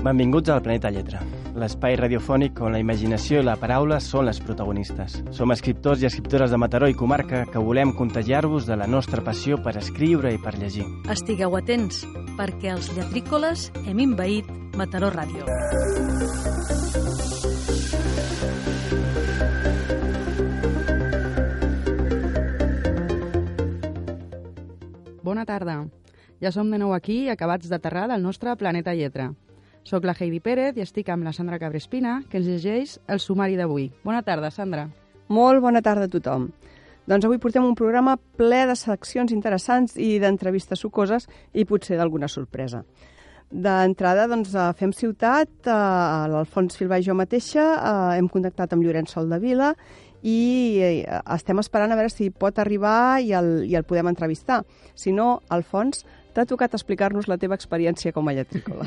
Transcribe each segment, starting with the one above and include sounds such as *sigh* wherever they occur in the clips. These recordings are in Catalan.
Benvinguts al Planeta Lletra, l'espai radiofònic on la imaginació i la paraula són les protagonistes. Som escriptors i escriptores de Mataró i comarca que volem contagiar-vos de la nostra passió per escriure i per llegir. Estigueu atents, perquè els lletrícoles hem invaït Mataró Ràdio. Bona tarda. Ja som de nou aquí, acabats d'aterrar del nostre Planeta Lletra. Soc la Heidi Pérez i estic amb la Sandra Cabrespina, que ens llegeix el sumari d'avui. Bona tarda, Sandra. Molt bona tarda a tothom. Doncs avui portem un programa ple de seccions interessants i d'entrevistes sucoses i potser d'alguna sorpresa. D'entrada, doncs, fem ciutat, eh, l'Alfons Filbà i jo mateixa eh, hem contactat amb Llorenç Sol de Vila i eh, estem esperant a veure si pot arribar i el, i el podem entrevistar. Si no, Alfons, t'ha tocat explicar-nos la teva experiència com a lletrícola.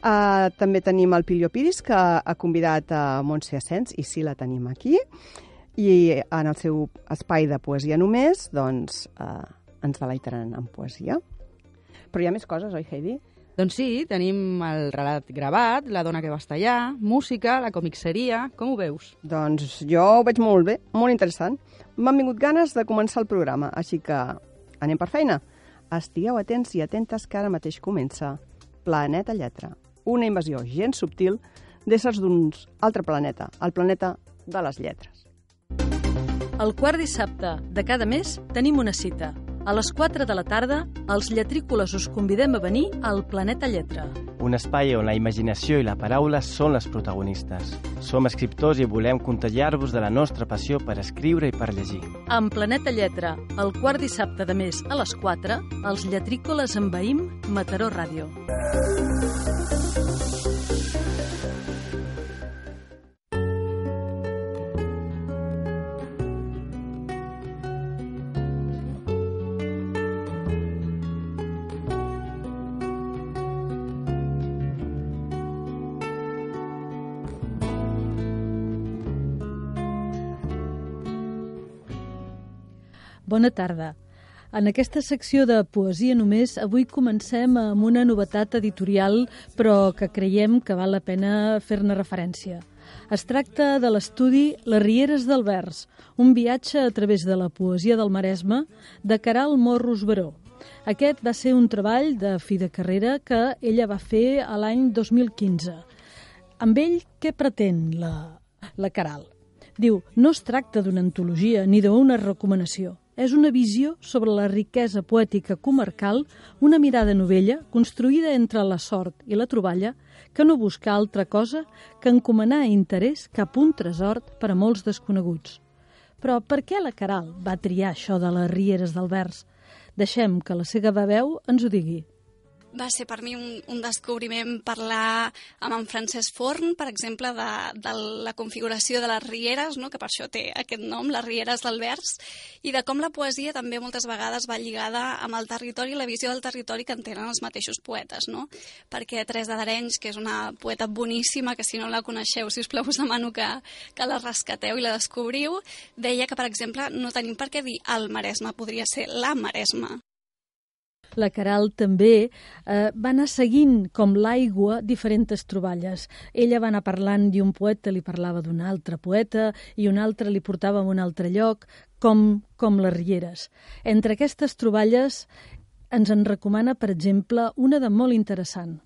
uh, *laughs* també tenim el Pilio Piris, que ha convidat a Montse Asens, i sí, la tenim aquí. I en el seu espai de poesia només, doncs, uh, ens deleitaran amb poesia. Però hi ha més coses, oi, Heidi? Doncs sí, tenim el relat gravat, la dona que va estar allà, música, la comicseria... Com ho veus? Doncs jo ho veig molt bé, molt interessant. M'han vingut ganes de començar el programa, així que anem per feina. Estigueu atents i atentes que ara mateix comença Planeta Lletra, una invasió gens subtil d'éssers d'un altre planeta, el planeta de les lletres. El quart dissabte de cada mes tenim una cita. A les 4 de la tarda, els lletrícoles us convidem a venir al Planeta Lletra. Un espai on la imaginació i la paraula són les protagonistes. Som escriptors i volem contagiar-vos de la nostra passió per escriure i per llegir. En Planeta Lletra, el quart dissabte de mes a les 4, els lletrícoles envaïm Mataró Ràdio. Bona tarda. En aquesta secció de Poesia només, avui comencem amb una novetat editorial, però que creiem que val la pena fer-ne referència. Es tracta de l'estudi Les Rieres del Vers, un viatge a través de la poesia del Maresme de Caral Morros Baró. Aquest va ser un treball de fi de carrera que ella va fer a l'any 2015. Amb ell, què pretén la, la Caral? Diu, no es tracta d'una antologia ni d'una recomanació, és una visió sobre la riquesa poètica comarcal, una mirada novella construïda entre la sort i la troballa que no busca altra cosa que encomanar interès cap un tresor per a molts desconeguts. Però per què la Caral va triar això de les rieres del vers? Deixem que la seva veu ens ho digui va ser per mi un, un descobriment parlar amb en Francesc Forn, per exemple, de, de la configuració de les rieres, no? que per això té aquest nom, les rieres del vers, i de com la poesia també moltes vegades va lligada amb el territori i la visió del territori que en tenen els mateixos poetes. No? Perquè Teresa d'Arenys, que és una poeta boníssima, que si no la coneixeu, si us plau, us demano que, que la rescateu i la descobriu, deia que, per exemple, no tenim per què dir el Maresme, podria ser la Maresme la Caral també eh, va anar seguint, com l'aigua, diferents troballes. Ella va anar parlant i un poeta li parlava d'un altre poeta i un altre li portava a un altre lloc, com, com les rieres. Entre aquestes troballes ens en recomana, per exemple, una de molt interessant.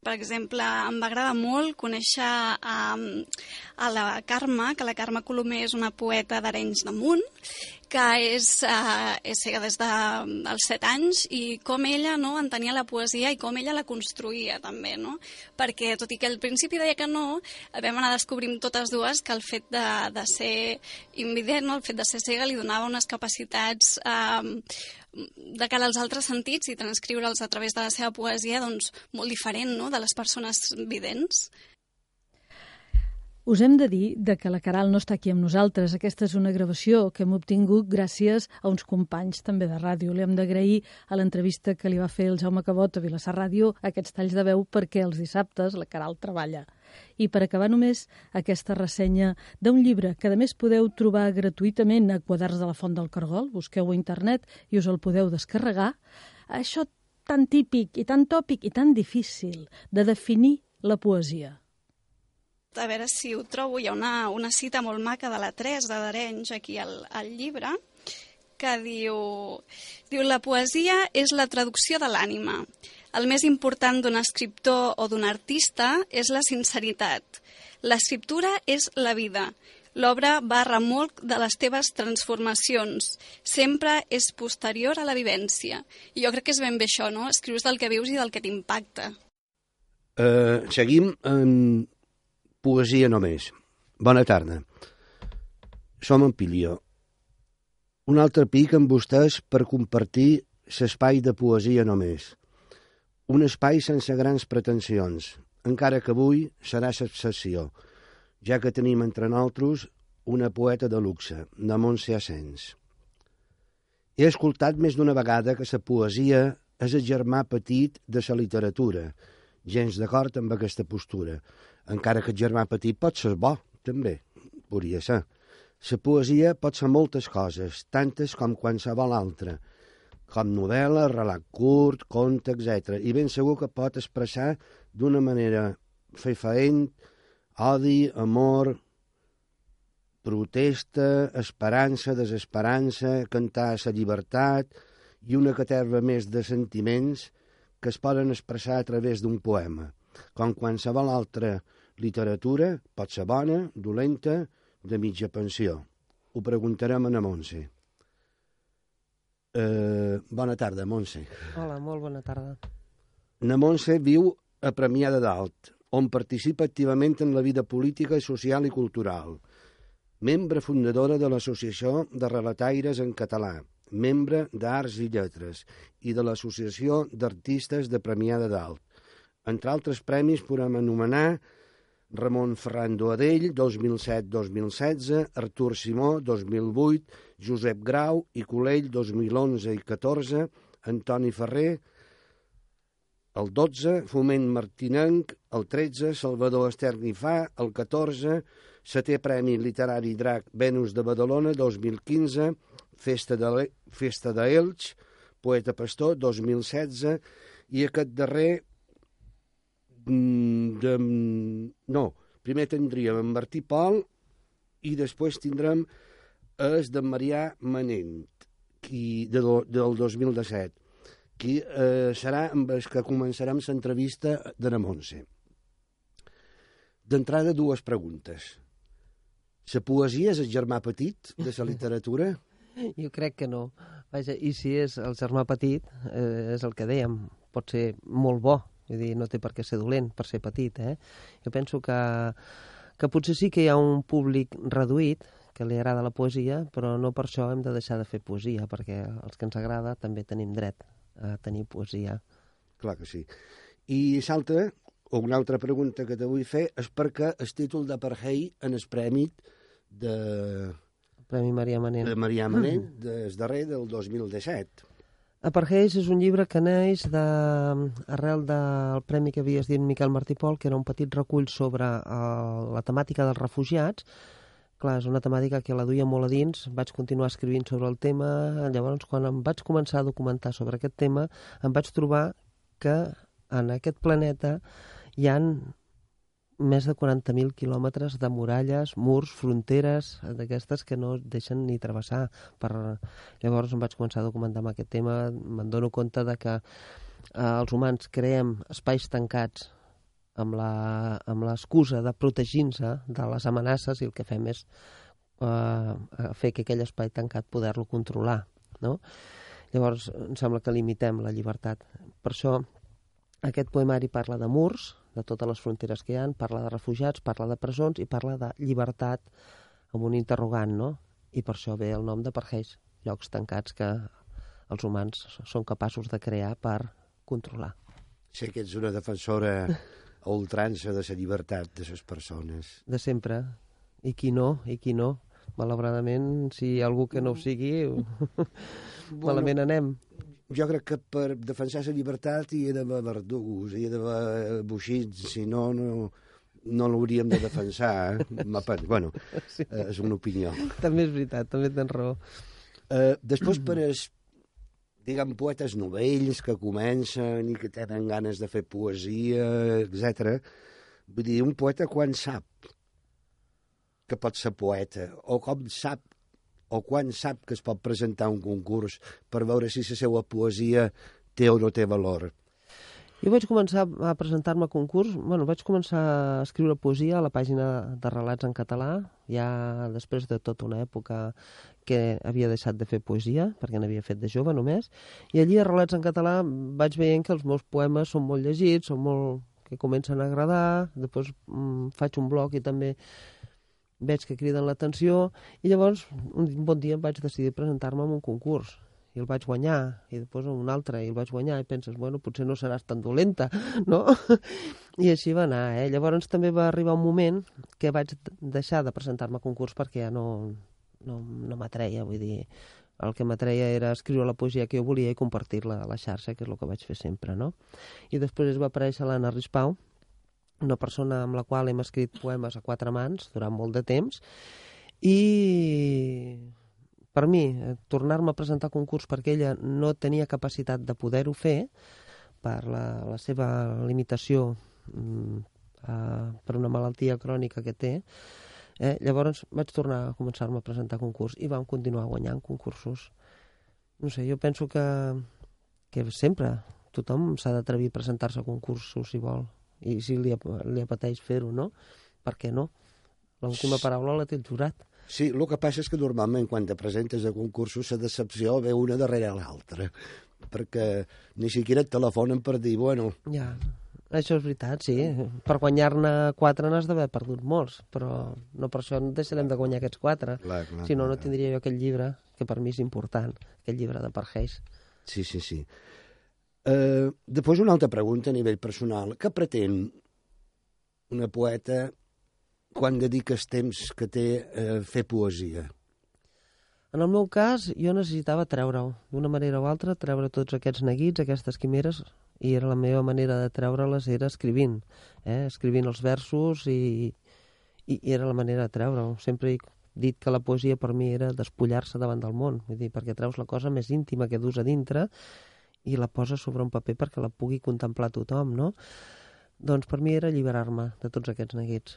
Per exemple, em va agradar molt conèixer a, a la Carme, que la Carme Colomer és una poeta d'Arenys de Munt, que és, uh, és cega des dels de, 7 anys i com ella no, entenia la poesia i com ella la construïa també, no? Perquè tot i que al principi deia que no, vam anar descobrint totes dues que el fet de, de ser invident, no? el fet de ser cega li donava unes capacitats uh, de cara als altres sentits i transcriure'ls a través de la seva poesia doncs, molt diferent no? de les persones vidents. Us hem de dir de que la Caral no està aquí amb nosaltres. Aquesta és una gravació que hem obtingut gràcies a uns companys també de ràdio. Li hem d'agrair a l'entrevista que li va fer el Jaume Cabot a Vilassar Ràdio aquests talls de veu perquè els dissabtes la Caral treballa. I per acabar només aquesta ressenya d'un llibre que a més podeu trobar gratuïtament a Quadars de la Font del Cargol, busqueu a internet i us el podeu descarregar. Això tan típic i tan tòpic i tan difícil de definir la poesia? A veure si ho trobo, hi ha una, una cita molt maca de la Teresa d'Arenys aquí al, al llibre, que diu, diu la poesia és la traducció de l'ànima. El més important d'un escriptor o d'un artista és la sinceritat. L'escriptura és la vida. L'obra va a remolc de les teves transformacions. Sempre és posterior a la vivència. I jo crec que és ben bé això, no? Escrius del que vius i del que t'impacta. Uh, seguim amb poesia només. Bona tarda. Som en Pilió. Un altre pic amb vostès per compartir l'espai de poesia només. Un espai sense grans pretensions, encara que avui serà l'excepció ja que tenim entre nosaltres una poeta de luxe, de Montse Asens. He escoltat més d'una vegada que la poesia és el germà petit de la literatura, gens d'acord amb aquesta postura, encara que el germà petit pot ser bo, també, podria ser. La poesia pot ser moltes coses, tantes com qualsevol altra, com novel·la, relat curt, conte, etc. I ben segur que pot expressar d'una manera fefaent, odi, amor, protesta, esperança, desesperança, cantar la llibertat i una caterva més de sentiments que es poden expressar a través d'un poema, com qualsevol altra literatura pot ser bona, dolenta, de mitja pensió. Ho preguntarem a na Montse. Uh, bona tarda, Montse. Hola, molt bona tarda. Na Montse viu a Premià de Dalt, on participa activament en la vida política, social i cultural. Membre fundadora de l'Associació de Relataires en Català, membre d'Arts i Lletres i de l'Associació d'Artistes de Premià de Dalt. Entre altres premis podem anomenar Ramon Ferran Doadell, 2007-2016, Artur Simó, 2008, Josep Grau i Colell, 2011 i 14, Antoni Ferrer, el 12, Foment Martinenc, el 13, Salvador Esternifà, el 14, setè Premi Literari Drac Venus de Badalona, 2015, Festa de, Festa de Elx, Poeta Pastor, 2016, i aquest darrer, de, no, primer tindríem en Martí Pol i després tindrem és de Marià Manent, qui, de, del 2017 qui eh, serà amb el que començarem l'entrevista de la Montse. D'entrada, dues preguntes. La poesia és el germà petit de la literatura? *laughs* Jo crec que no. Vaja, i si és el germà petit, eh, és el que dèiem, pot ser molt bo, vull dir, no té per què ser dolent per ser petit, eh? Jo penso que, que potser sí que hi ha un públic reduït que li agrada la poesia, però no per això hem de deixar de fer poesia, perquè els que ens agrada també tenim dret a tenir poesia. Clar que sí. I l'altra, o una altra pregunta que te vull fer, és perquè el títol de Parhei en el premi de... Premi Maria Manent. De Maria Manent, mm. des darrer del 2017. Apargeis és un llibre que neix de, arrel del premi que havies dit Miquel Martí Pol, que era un petit recull sobre uh, la temàtica dels refugiats, clar, és una temàtica que la duia molt a dins, vaig continuar escrivint sobre el tema, llavors quan em vaig començar a documentar sobre aquest tema, em vaig trobar que en aquest planeta hi han més de 40.000 quilòmetres de muralles, murs, fronteres, d'aquestes que no deixen ni travessar. Per... Llavors em vaig començar a documentar amb aquest tema, me'n dono compte de que eh, els humans creem espais tancats amb l'excusa de protegir-nos de les amenaces i el que fem és eh, fer que aquell espai tancat poder-lo controlar, no? Llavors, em sembla que limitem la llibertat. Per això, aquest poemari parla de murs, de totes les fronteres que hi han, parla de refugiats, parla de presons i parla de llibertat amb un interrogant, no? I per això ve el nom de Parheix, llocs tancats que els humans són capaços de crear per controlar. Sé que ets una defensora a ultrança de la llibertat de les persones. De sempre. I qui no, i qui no. Malauradament, si hi ha algú que no ho sigui, bueno, malament anem. Jo crec que per defensar la llibertat hi ha d'haver verdugos, hi ha d'haver buixits, si no, no, no l'hauríem de defensar. Eh? bueno, sí. eh, és una opinió. També és veritat, també tens raó. Eh, després, per es, diguem, poetes novells que comencen i que tenen ganes de fer poesia, etc. Vull dir, un poeta quan sap que pot ser poeta, o com sap o quan sap que es pot presentar un concurs per veure si la seva poesia té o no té valor. Jo vaig començar a presentar-me a concurs, bueno, vaig començar a escriure poesia a la pàgina de relats en català, ja després de tota una època que havia deixat de fer poesia, perquè n'havia fet de jove només, i allí a relats en català vaig veient que els meus poemes són molt llegits, són molt que comencen a agradar, després mm, faig un blog i també veig que criden l'atenció, i llavors un bon dia em vaig decidir presentar-me en un concurs i el vaig guanyar, i després un altre, i el vaig guanyar, i penses, bueno, potser no seràs tan dolenta, *laughs* no? I així va anar, eh? Llavors també va arribar un moment que vaig deixar de presentar-me a concurs perquè ja no, no, no m'atreia, vull dir, el que m'atreia era escriure la poesia que jo volia i compartir-la a la xarxa, que és el que vaig fer sempre, no? I després es va aparèixer l'Anna Rispau, una persona amb la qual hem escrit poemes a quatre mans durant molt de temps, i per mi, eh, tornar-me a presentar a concurs perquè ella no tenia capacitat de poder-ho fer per la, la seva limitació mm, uh, per una malaltia crònica que té, eh, llavors vaig tornar a començar-me a presentar a concurs i vam continuar guanyant concursos. No sé, jo penso que, que sempre tothom s'ha d'atrevir a presentar-se a concursos si vol i si li, li apeteix fer-ho, no? Per què no? L'última paraula la té el jurat. Sí, el que passa és que normalment quan te presentes a concursos la decepció ve una darrere l'altra, perquè ni siquiera et telefonen per dir, bueno... Ja, això és veritat, sí. Per guanyar-ne quatre n'has d'haver perdut molts, però no per això no deixarem de guanyar aquests quatre. Clar, clar, si no, no tindria jo aquell llibre, que per mi és important, aquell llibre de Pargeis. Sí, sí, sí. Uh, després una altra pregunta a nivell personal. Què pretén una poeta quan dedica el temps que té a fer poesia? En el meu cas, jo necessitava treure-ho, d'una manera o altra, treure tots aquests neguits, aquestes quimeres, i era la meva manera de treure-les era escrivint, eh? escrivint els versos i, i, i era la manera de treure-ho. Sempre he dit que la poesia per mi era despullar-se davant del món, vull dir, perquè treus la cosa més íntima que dus a dintre i la poses sobre un paper perquè la pugui contemplar tothom, no? Doncs per mi era alliberar-me de tots aquests neguits.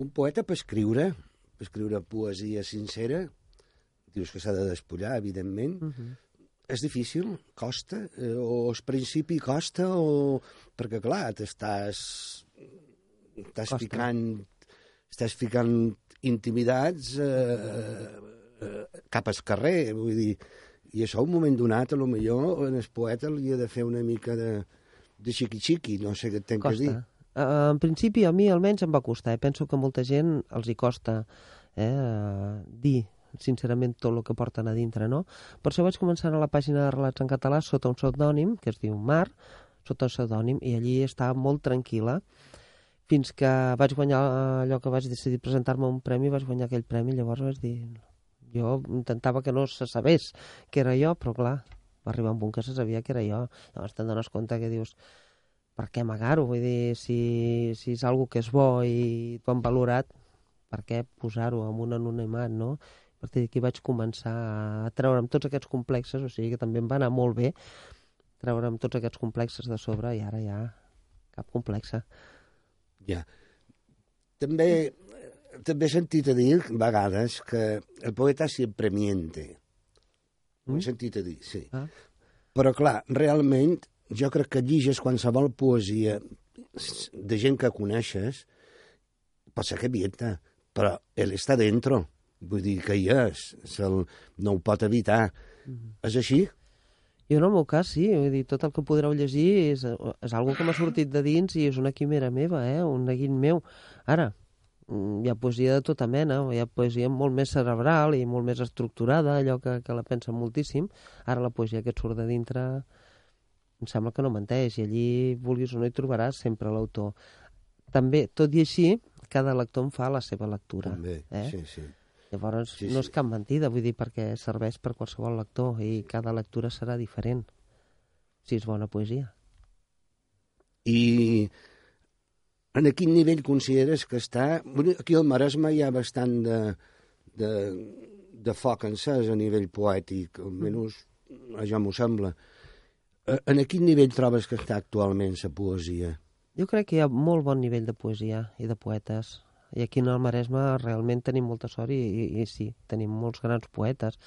Un poeta per escriure, per escriure poesia sincera, dius que s'ha de despullar, evidentment, Uh -huh. és difícil? Costa? Eh, o al principi costa? O... Perquè, clar, t'estàs... Estàs ficant... Estàs ficant intimidats eh, eh, cap al carrer, vull dir... I això, un moment donat, a lo millor, en el poeta li ha de fer una mica de, de xiqui-xiqui, no sé què tenc que dir. Costa. Uh, en principi, a mi almenys em va costar. Eh? Penso que molta gent els hi costa eh, uh, dir sincerament tot el que porten a dintre, no? Per això vaig començar a la pàgina de Relats en català sota un pseudònim, que es diu Mar, sota un pseudònim, i allí estava molt tranquil·la, fins que vaig guanyar eh, allò que vaig decidir presentar-me a un premi, vaig guanyar aquell premi, llavors vaig dir... Jo intentava que no se sabés que era jo, però clar, va arribar un punt que se sabia que era jo. Llavors te'n dones compte que dius, per què amagar-ho? Vull dir, si, si és algo que és bo i t'ho han valorat, per què posar-ho en un anonimat, no? A partir d'aquí vaig començar a treure'm tots aquests complexes, o sigui que també em va anar molt bé treure'm tots aquests complexes de sobre i ara ja cap complexa. Ja. També, també he sentit a dir, a vegades, que el poeta sempre miente. Ho he Mm? sentit a dir, sí. Ah. Però, clar, realment, jo crec que lliges qualsevol poesia de gent que coneixes, pot ser que mienta, però ell està dentro. Vull dir que hi és, se'l, no ho pot evitar. És així? Jo en el meu cas sí, vull dir, tot el que podreu llegir és, és algo que m'ha sortit de dins i és una quimera meva, eh? un neguit meu. Ara, mm, hi ha poesia de tota mena, hi ha poesia molt més cerebral i molt més estructurada, allò que, que la pensa moltíssim. Ara la poesia que et surt de dintre em sembla que no menteix i allí, vulguis o no, hi trobaràs sempre l'autor. També, tot i així, cada lector en fa la seva lectura. També, eh? sí, sí. Llavors, Sí, sí, no és cap mentida, vull dir, perquè serveix per qualsevol lector i cada lectura serà diferent, si és bona poesia. I en quin nivell consideres que està... Aquí al Maresme hi ha bastant de, de, de foc encès a nivell poètic, almenys això m'ho sembla. En quin nivell trobes que està actualment la poesia? Jo crec que hi ha molt bon nivell de poesia i de poetes. I aquí en el Maresme realment tenim molta sort i, i, i sí, tenim molts grans poetes.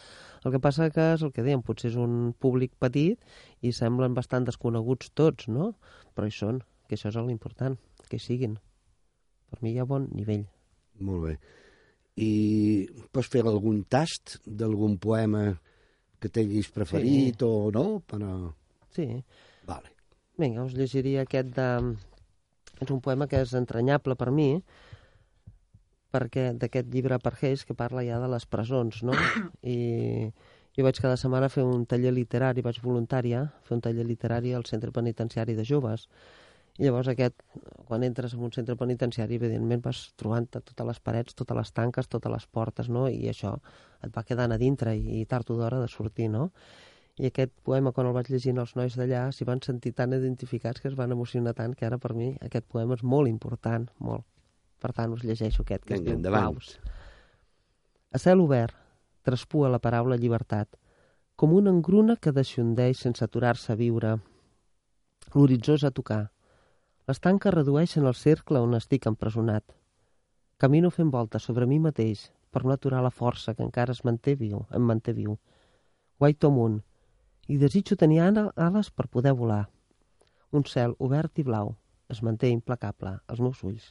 El que passa que és el que dèiem, potser és un públic petit i semblen bastant desconeguts tots, no? Però hi són, que això és l'important, que siguin. Per mi hi ha bon nivell. Molt bé. I pots fer algun tast d'algun poema que tinguis preferit sí. o no? Però... Sí. Vale. Vinga, us llegiria aquest de... És un poema que és entranyable per mi, perquè d'aquest llibre per Hayes que parla ja de les presons, no? *coughs* I jo vaig cada setmana fer un taller literari, vaig voluntària, fer un taller literari al centre penitenciari de joves. I llavors aquest, quan entres en un centre penitenciari, evidentment vas trobant totes les parets, totes les tanques, totes les portes, no? I això et va quedant a dintre i, i tard o d'hora de sortir, no? I aquest poema, quan el vaig llegint els nois d'allà, s'hi van sentir tan identificats que es van emocionar tant que ara per mi aquest poema és molt important, molt. Per tant, us llegeixo aquest, que Vinga, es diu endavant. Claus. A cel obert, traspua la paraula llibertat, com una engruna que deixondeix sense aturar-se a viure. L'horitzó és a tocar. Les tanques redueixen el cercle on estic empresonat. Camino fent voltes sobre mi mateix per no aturar la força que encara es manté viu, em manté viu. Guaito amunt, i desitjo tenir ales per poder volar. Un cel obert i blau es manté implacable als meus ulls.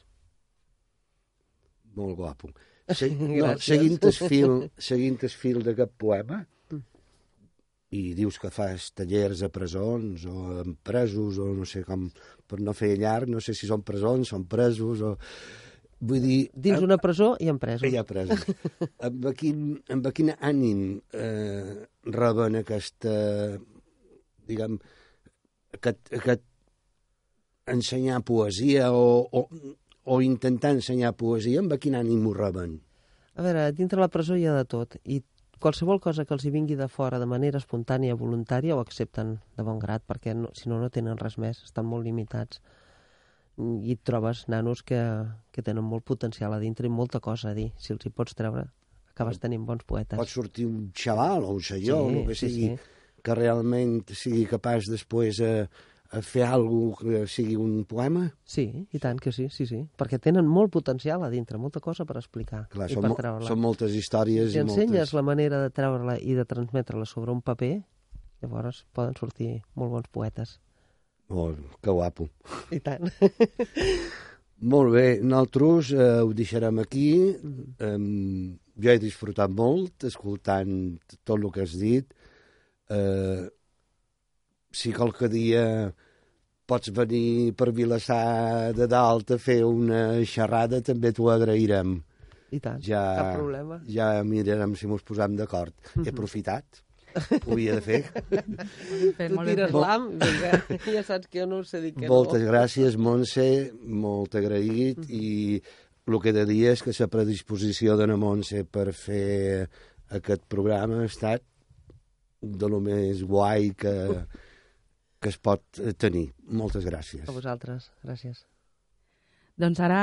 Molt guapo. *laughs* Se, no, seguint el fil, seguint el fil d'aquest poema, i dius que fas tallers a presons o en presos o no sé com, per no fer llarg, no sé si són presons, són presos o... Vull dir... Dins una presó i en presos. Ja presos. amb, quin, amb quin ànim eh, reben aquesta, diguem, aquest, aquest ensenyar poesia o, o, o intentar ensenyar poesia, amb quin ànim ho reben? A veure, dintre la presó hi ha de tot, i qualsevol cosa que els hi vingui de fora de manera espontània, voluntària, ho accepten de bon grat, perquè no, si no, no tenen res més, estan molt limitats. I et trobes nanos que, que tenen molt potencial a dintre i molta cosa a dir. Si els hi pots treure, acabes tenint bons poetes. Pot sortir un xaval o un senyor, Sí, el que sí, sigui, sí. que realment sigui capaç després a fer alguna que sigui un poema? Sí, i tant que sí, sí, sí. Perquè tenen molt potencial a dintre, molta cosa per explicar Clar, i per treure-la. són moltes històries Si i ensenyes moltes... la manera de treure-la i de transmetre-la sobre un paper, llavors poden sortir molt bons poetes. Oh, que guapo. I tant. *laughs* Molt bé, nosaltres eh, ho deixarem aquí. Um, jo he disfrutat molt escoltant tot el que has dit. Eh, si qualque dia pots venir per Vilassar de dalt a fer una xerrada, també t'ho agrairem. I tant, Ja, cap problema. ja mirarem si mos posem d'acord. He aprofitat. *laughs* Ho havia de fer. Fet Tu tires l'am, *laughs* ja saps que jo no sé dir que Moltes no. gràcies, Montse, molt agraït, i el que he de dir és que la predisposició la Montse per fer aquest programa ha estat de lo més guai que, que es pot tenir. Moltes gràcies. A vosaltres, gràcies. Doncs ara,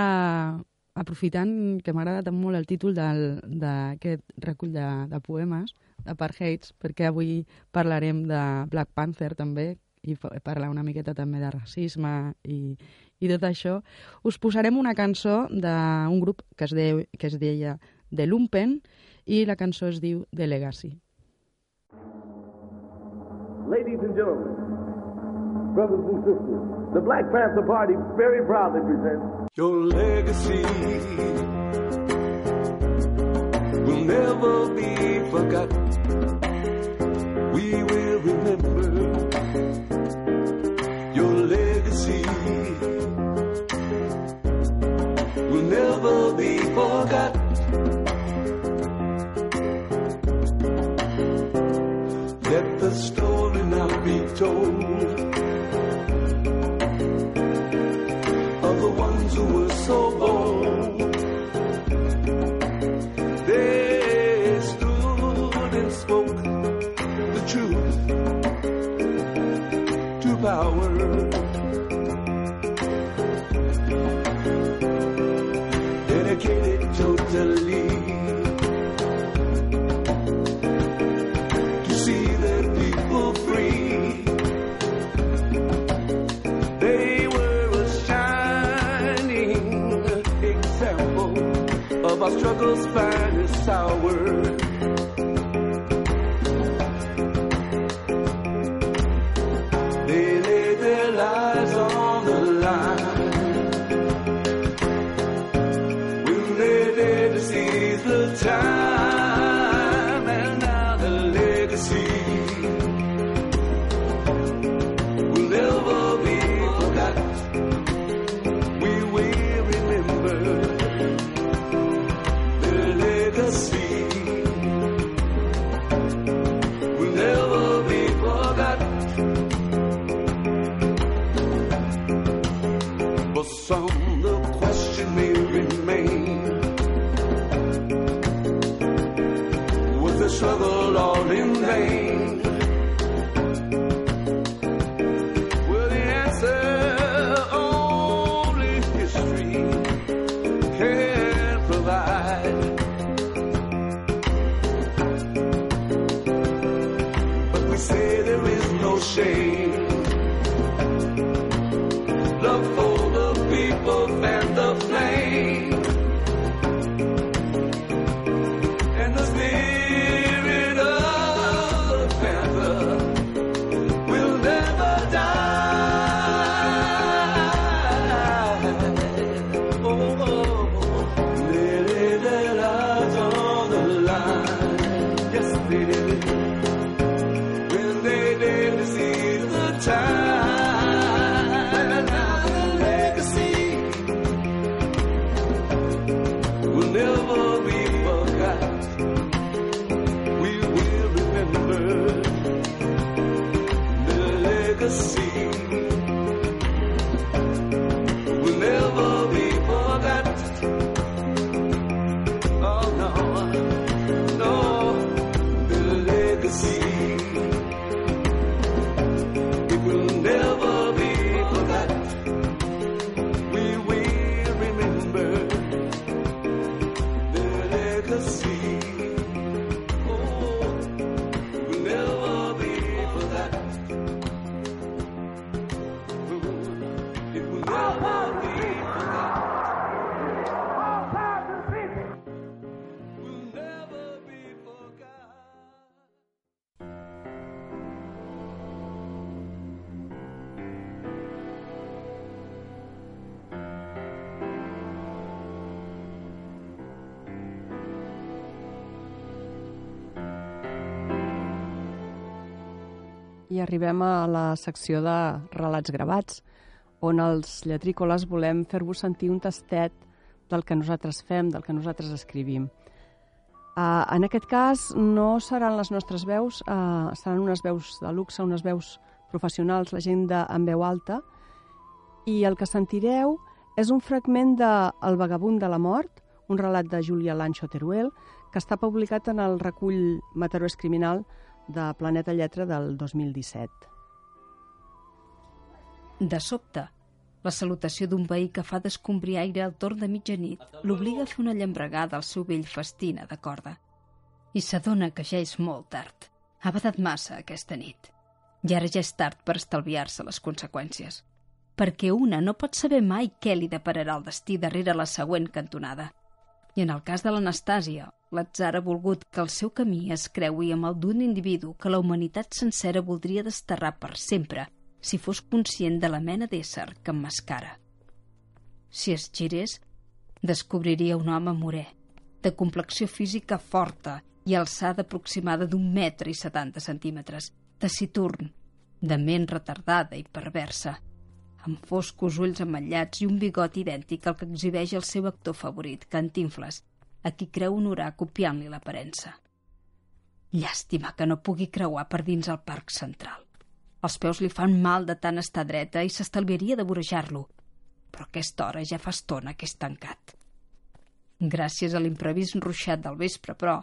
aprofitant que m'ha agradat molt el títol del- d'aquest recull de, de poemes, d'Apartheids, perquè avui parlarem de Black Panther també, i parlar una miqueta també de racisme i, i tot això, us posarem una cançó d'un grup que es, deu, que es deia The Lumpen i la cançó es diu The Legacy. Ladies and gentlemen, brothers and sisters, the Black Panther Party very proudly presents Your legacy will never be forgotten. We will remember your legacy will never be forgotten. Let the story now be told struggles find I arribem a la secció de relats gravats, on els lletrícoles volem fer-vos sentir un tastet del que nosaltres fem, del que nosaltres escrivim. Uh, en aquest cas no seran les nostres veus, uh, seran unes veus de luxe, unes veus professionals, la gent de, en veu alta, i el que sentireu és un fragment de El vagabund de la mort, un relat de Julia Lancho Teruel, que està publicat en el recull Mataró és criminal de Planeta Lletra del 2017. De sobte, la salutació d'un veí que fa descombriaire al torn de mitjanit l'obliga a fer una llambregada al seu vell festina de corda. I s'adona que ja és molt tard. Ha badat massa aquesta nit. I ara ja és tard per estalviar-se les conseqüències. Perquè una no pot saber mai què li depararà el destí darrere la següent cantonada. I en el cas de l'Anastàsia, l'atzar ha volgut que el seu camí es creui amb el d'un individu que la humanitat sencera voldria desterrar per sempre si fos conscient de la mena d'ésser que emmascara. Si es girés, descobriria un home morè, de complexió física forta i alçada aproximada d'un metre i setanta centímetres, taciturn, de ment retardada i perversa, amb foscos ulls ametllats i un bigot idèntic al que exhibeix el seu actor favorit, Cantinfles, a qui creu honorar copiant-li l'aparença. Llàstima que no pugui creuar per dins el parc central. Els peus li fan mal de tant estar dreta i s'estalviaria de vorejar-lo, però aquesta hora ja fa estona que és tancat. Gràcies a l'imprevist ruixat del vespre, però,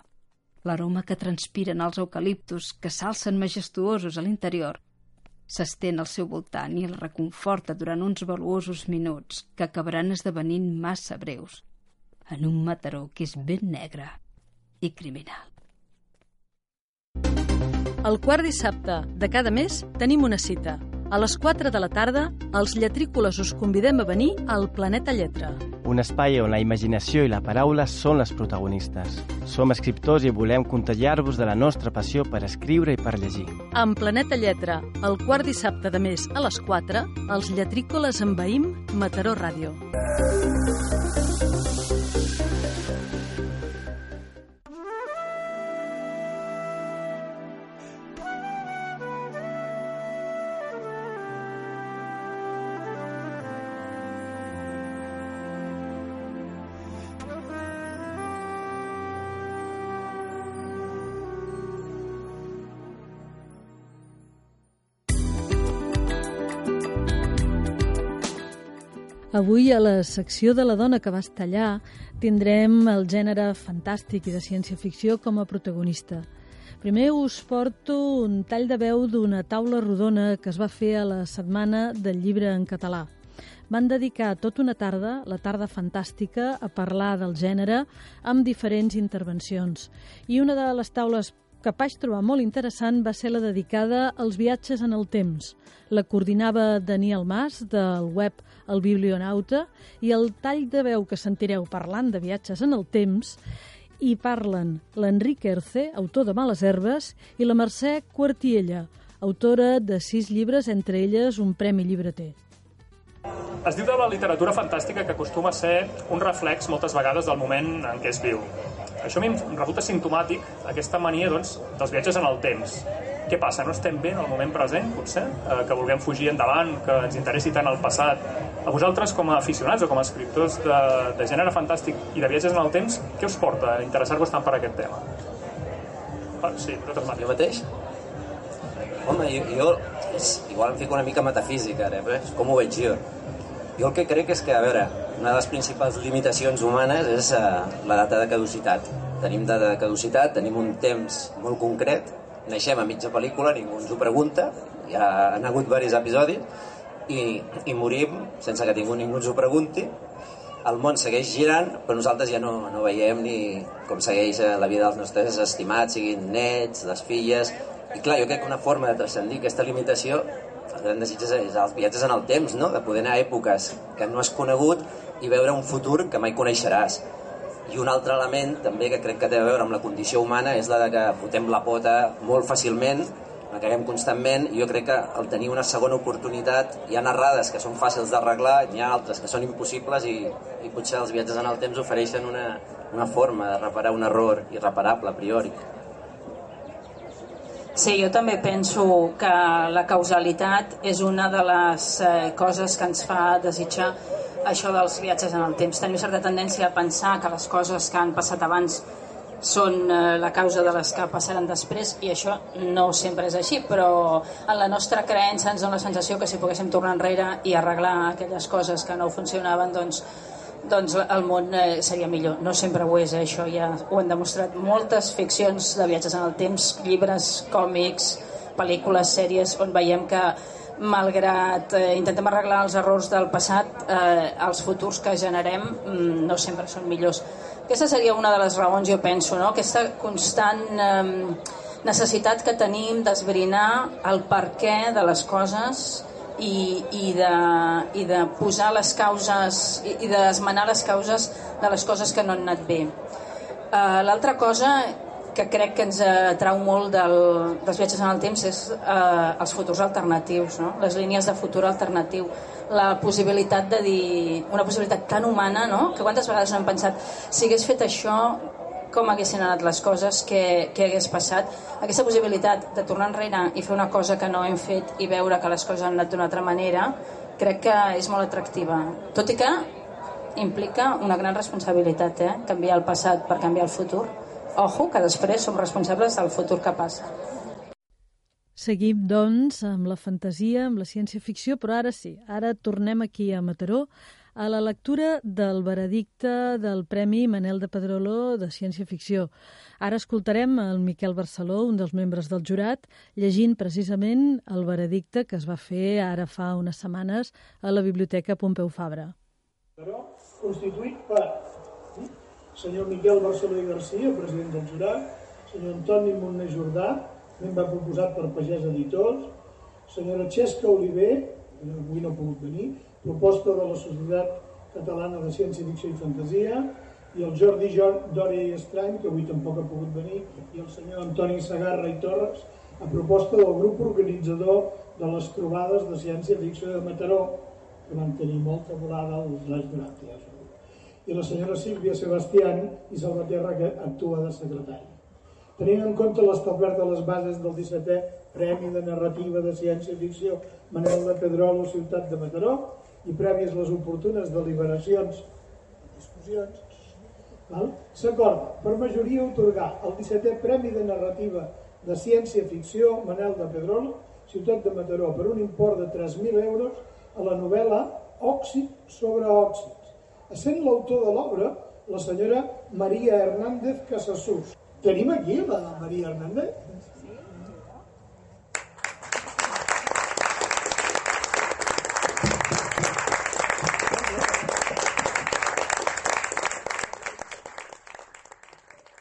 l'aroma que transpiren els eucaliptus que s'alcen majestuosos a l'interior s'estén al seu voltant i el reconforta durant uns valuosos minuts que acabaran esdevenint massa breus en un mataró que és ben negre i criminal. El quart dissabte de cada mes tenim una cita. A les 4 de la tarda, els lletrícoles us convidem a venir al Planeta Lletra. Un espai on la imaginació i la paraula són les protagonistes. Som escriptors i volem contagiar-vos de la nostra passió per escriure i per llegir. En Planeta Lletra, el quart dissabte de mes a les 4, els lletrícoles envaïm Mataró Ràdio. Avui, a la secció de la dona que vas tallar, tindrem el gènere fantàstic i de ciència-ficció com a protagonista. Primer us porto un tall de veu d'una taula rodona que es va fer a la setmana del llibre en català. Van dedicar tota una tarda, la tarda fantàstica, a parlar del gènere amb diferents intervencions. I una de les taules que vaig trobar molt interessant va ser la dedicada als viatges en el temps. La coordinava Daniel Mas, del web El Biblionauta, i el tall de veu que sentireu parlant de viatges en el temps hi parlen l'Enric Erce, autor de Males Herbes, i la Mercè Quartiella, autora de sis llibres, entre elles un premi llibreter. Es diu de la literatura fantàstica que acostuma a ser un reflex moltes vegades del moment en què es viu. Això a mi em resulta simptomàtic, aquesta mania doncs, dels viatges en el temps. Què passa? No estem bé en el moment present, potser? Eh, que vulguem fugir endavant, que ens interessi tant el passat. A vosaltres, com a aficionats o com a escriptors de, de gènere fantàstic i de viatges en el temps, què us porta a interessar-vos tant per aquest tema? Ah, sí, vosaltres mateix. Jo mateix? Home, jo, jo igual em fico una mica metafísica, ara, però és com ho veig jo. Jo el que crec és que, a veure, una de les principals limitacions humanes és uh, la data de caducitat. Tenim data de caducitat, tenim un temps molt concret, naixem a mitja pel·lícula, ningú ens ho pregunta, ja han hagut diversos episodis, i, i morim sense que ningú, ningú ens ho pregunti, el món segueix girant, però nosaltres ja no, no veiem ni com segueix eh, la vida dels nostres estimats, siguin nets, les filles... I clar, jo crec que una forma de transcendir aquesta limitació el gran desig és els viatges en el temps, no? de poder anar a èpoques que no has conegut i veure un futur que mai coneixeràs. I un altre element també que crec que té a veure amb la condició humana és la de que fotem la pota molt fàcilment, la caguem constantment i jo crec que al tenir una segona oportunitat hi ha errades que són fàcils d'arreglar, hi ha altres que són impossibles i, i potser els viatges en el temps ofereixen una, una forma de reparar un error irreparable a priori. Sí, jo també penso que la causalitat és una de les eh, coses que ens fa desitjar això dels viatges en el temps. Tenim certa tendència a pensar que les coses que han passat abans són eh, la causa de les que passaran després i això no sempre és així, però en la nostra creença ens dona la sensació que si poguéssim tornar enrere i arreglar aquelles coses que no funcionaven, doncs doncs el món eh, seria millor. No sempre ho és, eh, això ja ho han demostrat moltes ficcions de viatges en el temps, llibres, còmics, pel·lícules, sèries, on veiem que malgrat eh, intentem arreglar els errors del passat, eh, els futurs que generem mm, no sempre són millors. Aquesta seria una de les raons, jo penso, no? aquesta constant eh, necessitat que tenim d'esbrinar el per què de les coses i, i, de, i de posar les causes i, i d'esmenar les causes de les coses que no han anat bé. Uh, L'altra cosa que crec que ens atrau molt del, dels viatges en el temps és uh, els futurs alternatius, no? les línies de futur alternatiu, la possibilitat de dir, una possibilitat tan humana, no? que quantes vegades no hem pensat, si hagués fet això, com haguessin anat les coses, què, què hagués passat. Aquesta possibilitat de tornar enrere i fer una cosa que no hem fet i veure que les coses han anat d'una altra manera, crec que és molt atractiva. Tot i que implica una gran responsabilitat, eh? canviar el passat per canviar el futur. Ojo, que després som responsables del futur que passa. Seguim, doncs, amb la fantasia, amb la ciència-ficció, però ara sí, ara tornem aquí a Mataró a la lectura del veredicte del Premi Manel de Pedrolo de Ciència-Ficció. Ara escoltarem el Miquel Barceló, un dels membres del jurat, llegint precisament el veredicte que es va fer ara fa unes setmanes a la Biblioteca Pompeu Fabra. Però constituït per senyor Miquel Barceló i Garcia, president del jurat, senyor Antoni Montner Jordà, membre proposat per Pagès Editors, senyora Xesca Oliver, que avui no ha pogut venir, proposta de la Societat Catalana de Ciència, Ficció i Fantasia, i el Jordi Jor Dòria i Estrany, que avui tampoc ha pogut venir, i el senyor Antoni Sagarra i Torres, a proposta del grup organitzador de les trobades de Ciència, Ficció de Mataró, que van tenir molta volada els anys durant i la senyora Sílvia Sebastián i Salvaterra, que actua de secretari. Tenint en compte l'establert de les bases del 17è Premi de Narrativa de Ciència-Ficció Manel de Pedrolo, Ciutat de Mataró, i prèvies les oportunes deliberacions i discussions, s'acorda per majoria otorgar el 17è Premi de Narrativa de Ciència-Ficció Manel de Pedrolo, Ciutat de Mataró, per un import de 3.000 euros a la novel·la Òxid sobre òxids, essent l'autor de l'obra la senyora Maria Hernández Casassús. Tenim aquí la Maria Hernández?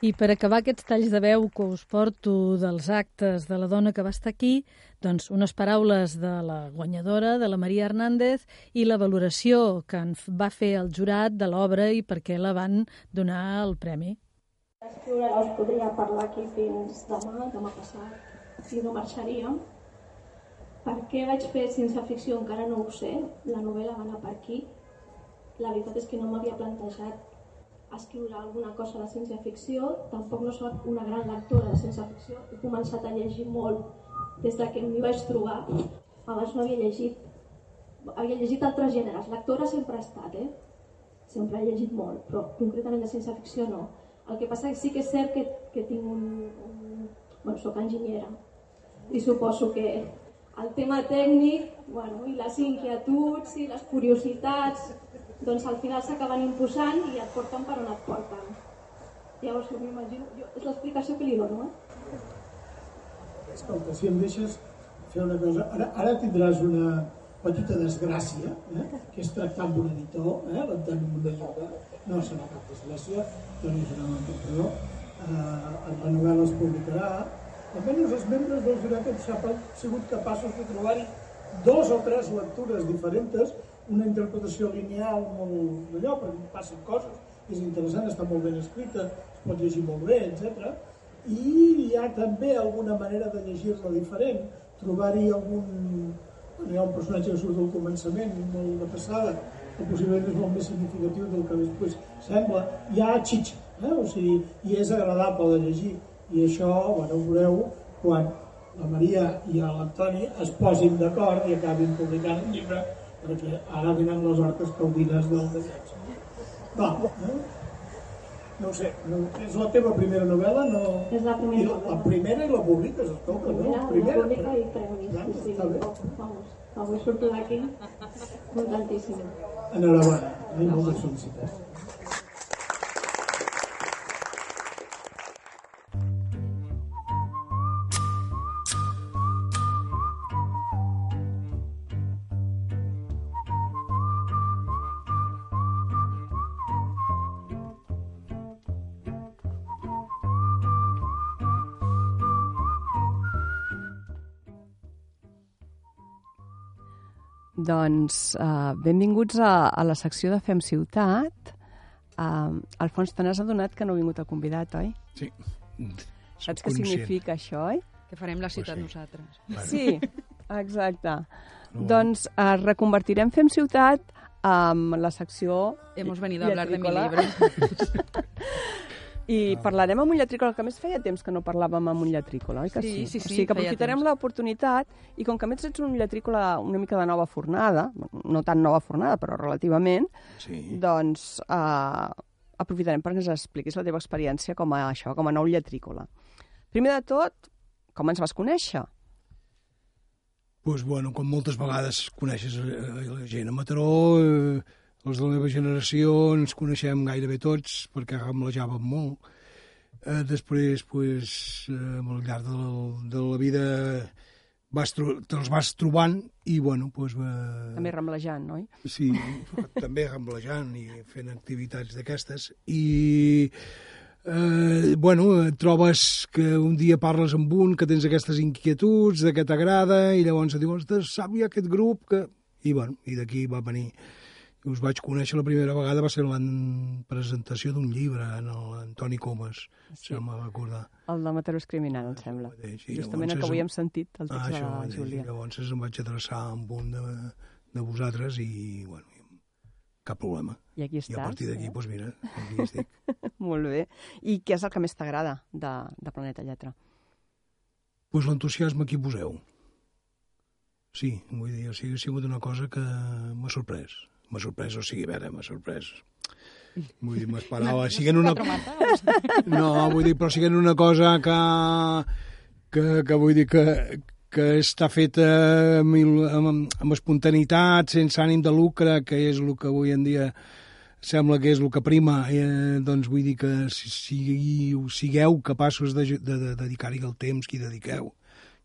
I per acabar aquests talls de veu que us porto dels actes de la dona que va estar aquí, doncs unes paraules de la guanyadora, de la Maria Hernández, i la valoració que en va fer el jurat de l'obra i per què la van donar el premi. Us podria parlar aquí fins demà, demà passat, si no marxaríem. Per què vaig fer ciència ficció encara no ho sé, la novel·la va anar per aquí. La veritat és que no m'havia plantejat escriure alguna cosa de ciència-ficció, tampoc no soc una gran lectora de ciència-ficció, he començat a llegir molt des de que m'hi vaig trobar. Abans no havia llegit, havia llegit altres gèneres, lectora sempre he estat, eh? sempre he llegit molt, però concretament de ciència-ficció no. El que passa que sí que és cert que, que tinc un, un... Bueno, soc enginyera i suposo que el tema tècnic bueno, i les inquietuds i les curiositats doncs al final s'acaben imposant i et porten per on et porten. Llavors, jo m'imagino, és l'explicació que li dono, eh? Escolta, si em deixes fer una cosa, ara, ara tindràs una petita desgràcia, eh? que és tractar amb un editor, eh? l'Antoni Mondajuga, no serà cap desgràcia, Toni Germán perdó, eh, la novel·la es publicarà, almenys els membres del jurat han sigut capaços de trobar-hi dos o tres lectures diferents una interpretació lineal molt d'allò, perquè passen coses, és interessant, està molt ben escrita, es pot llegir molt bé, etc. I hi ha també alguna manera de llegir-la diferent, trobar-hi algun... Hi ha un personatge que surt al començament, molt de passada, que possiblement és molt més significatiu del que després sembla. Hi ha xitxa, eh? o sigui, i és agradable de llegir. I això, bueno, ho veureu quan la Maria i l'Antoni es posin d'acord i acabin publicant un llibre perquè ara venen les hortes caudines del desig. Va, eh? no ho sé, no, és la teva primera novel·la? No... És la primera I la, la primera i la publiques, escolta, no? Primera, Primera, la pública i premi. Ja, Sí, sí, vamos, avui surto d'aquí contentíssima. Enhorabona, i moltes felicitats. Doncs uh, benvinguts a, a la secció de Fem Ciutat. Uh, Alfons, te n'has adonat que no ha vingut el convidat, oi? Sí. Saps què significa això, oi? Que farem la ciutat Pues sí. nosaltres. Bueno. Sí, exacte. No. Doncs uh, reconvertirem Fem Ciutat amb la secció... Hemos venido a hablar de mi libro. *laughs* I parlarem amb un lletrícola, que a més feia temps que no parlàvem amb un lletrícola, oi que sí? Sí, sí, sí, o sigui que aprofitarem l'oportunitat i com que a més ets un lletrícola una mica de nova fornada, no tan nova fornada, però relativament, Sí. doncs eh, aprofitarem perquè ens expliquis la teva experiència com a això, com a nou lletrícola. Primer de tot, com ens vas conèixer? pues, bueno, com moltes vegades coneixes eh, la gent a Mataró, eh, els de la meva generació ens coneixem gairebé tots perquè gamblejàvem molt. Eh, després, pues, eh, al llarg de la, de la vida vas te'ls vas trobant i, bueno, pues, eh, També ramblejant, oi? Sí, *laughs* també gamblejant i fent activitats d'aquestes. I eh, bueno, trobes que un dia parles amb un, que tens aquestes inquietuds, de què t'agrada, i llavors et diu, ostres, ja aquest grup que... I, bueno, i d'aquí va venir us vaig conèixer la primera vegada va ser la presentació d'un llibre en l'Antoni Comas, sí. si no me'n recordar. El de Matarós Criminal, em sembla. Mateix, i Justament el que avui hem sentit, el text ah, de això, la mateix, Júlia. Llavors em vaig adreçar amb un de, de vosaltres i, bueno, cap problema. I aquí I a estàs, partir d'aquí, eh? doncs mira, aquí estic. *laughs* Molt bé. I què és el que més t'agrada de, de Planeta Lletra? pues l'entusiasme que hi poseu. Sí, vull dir, o sigui, ha sigut una cosa que m'ha sorprès. M'ha sorprès, o sigui, a veure, m'ha sorprès. Vull dir, m'esperava. Siguent una... No, vull dir, però siguent una cosa que, que, que vull dir que, que està feta amb, amb, amb espontaneïtat, sense ànim de lucre, que és el que avui en dia sembla que és el que prima, eh, doncs vull dir que si, si sigueu capaços de, de, de dedicar-hi el temps que hi dediqueu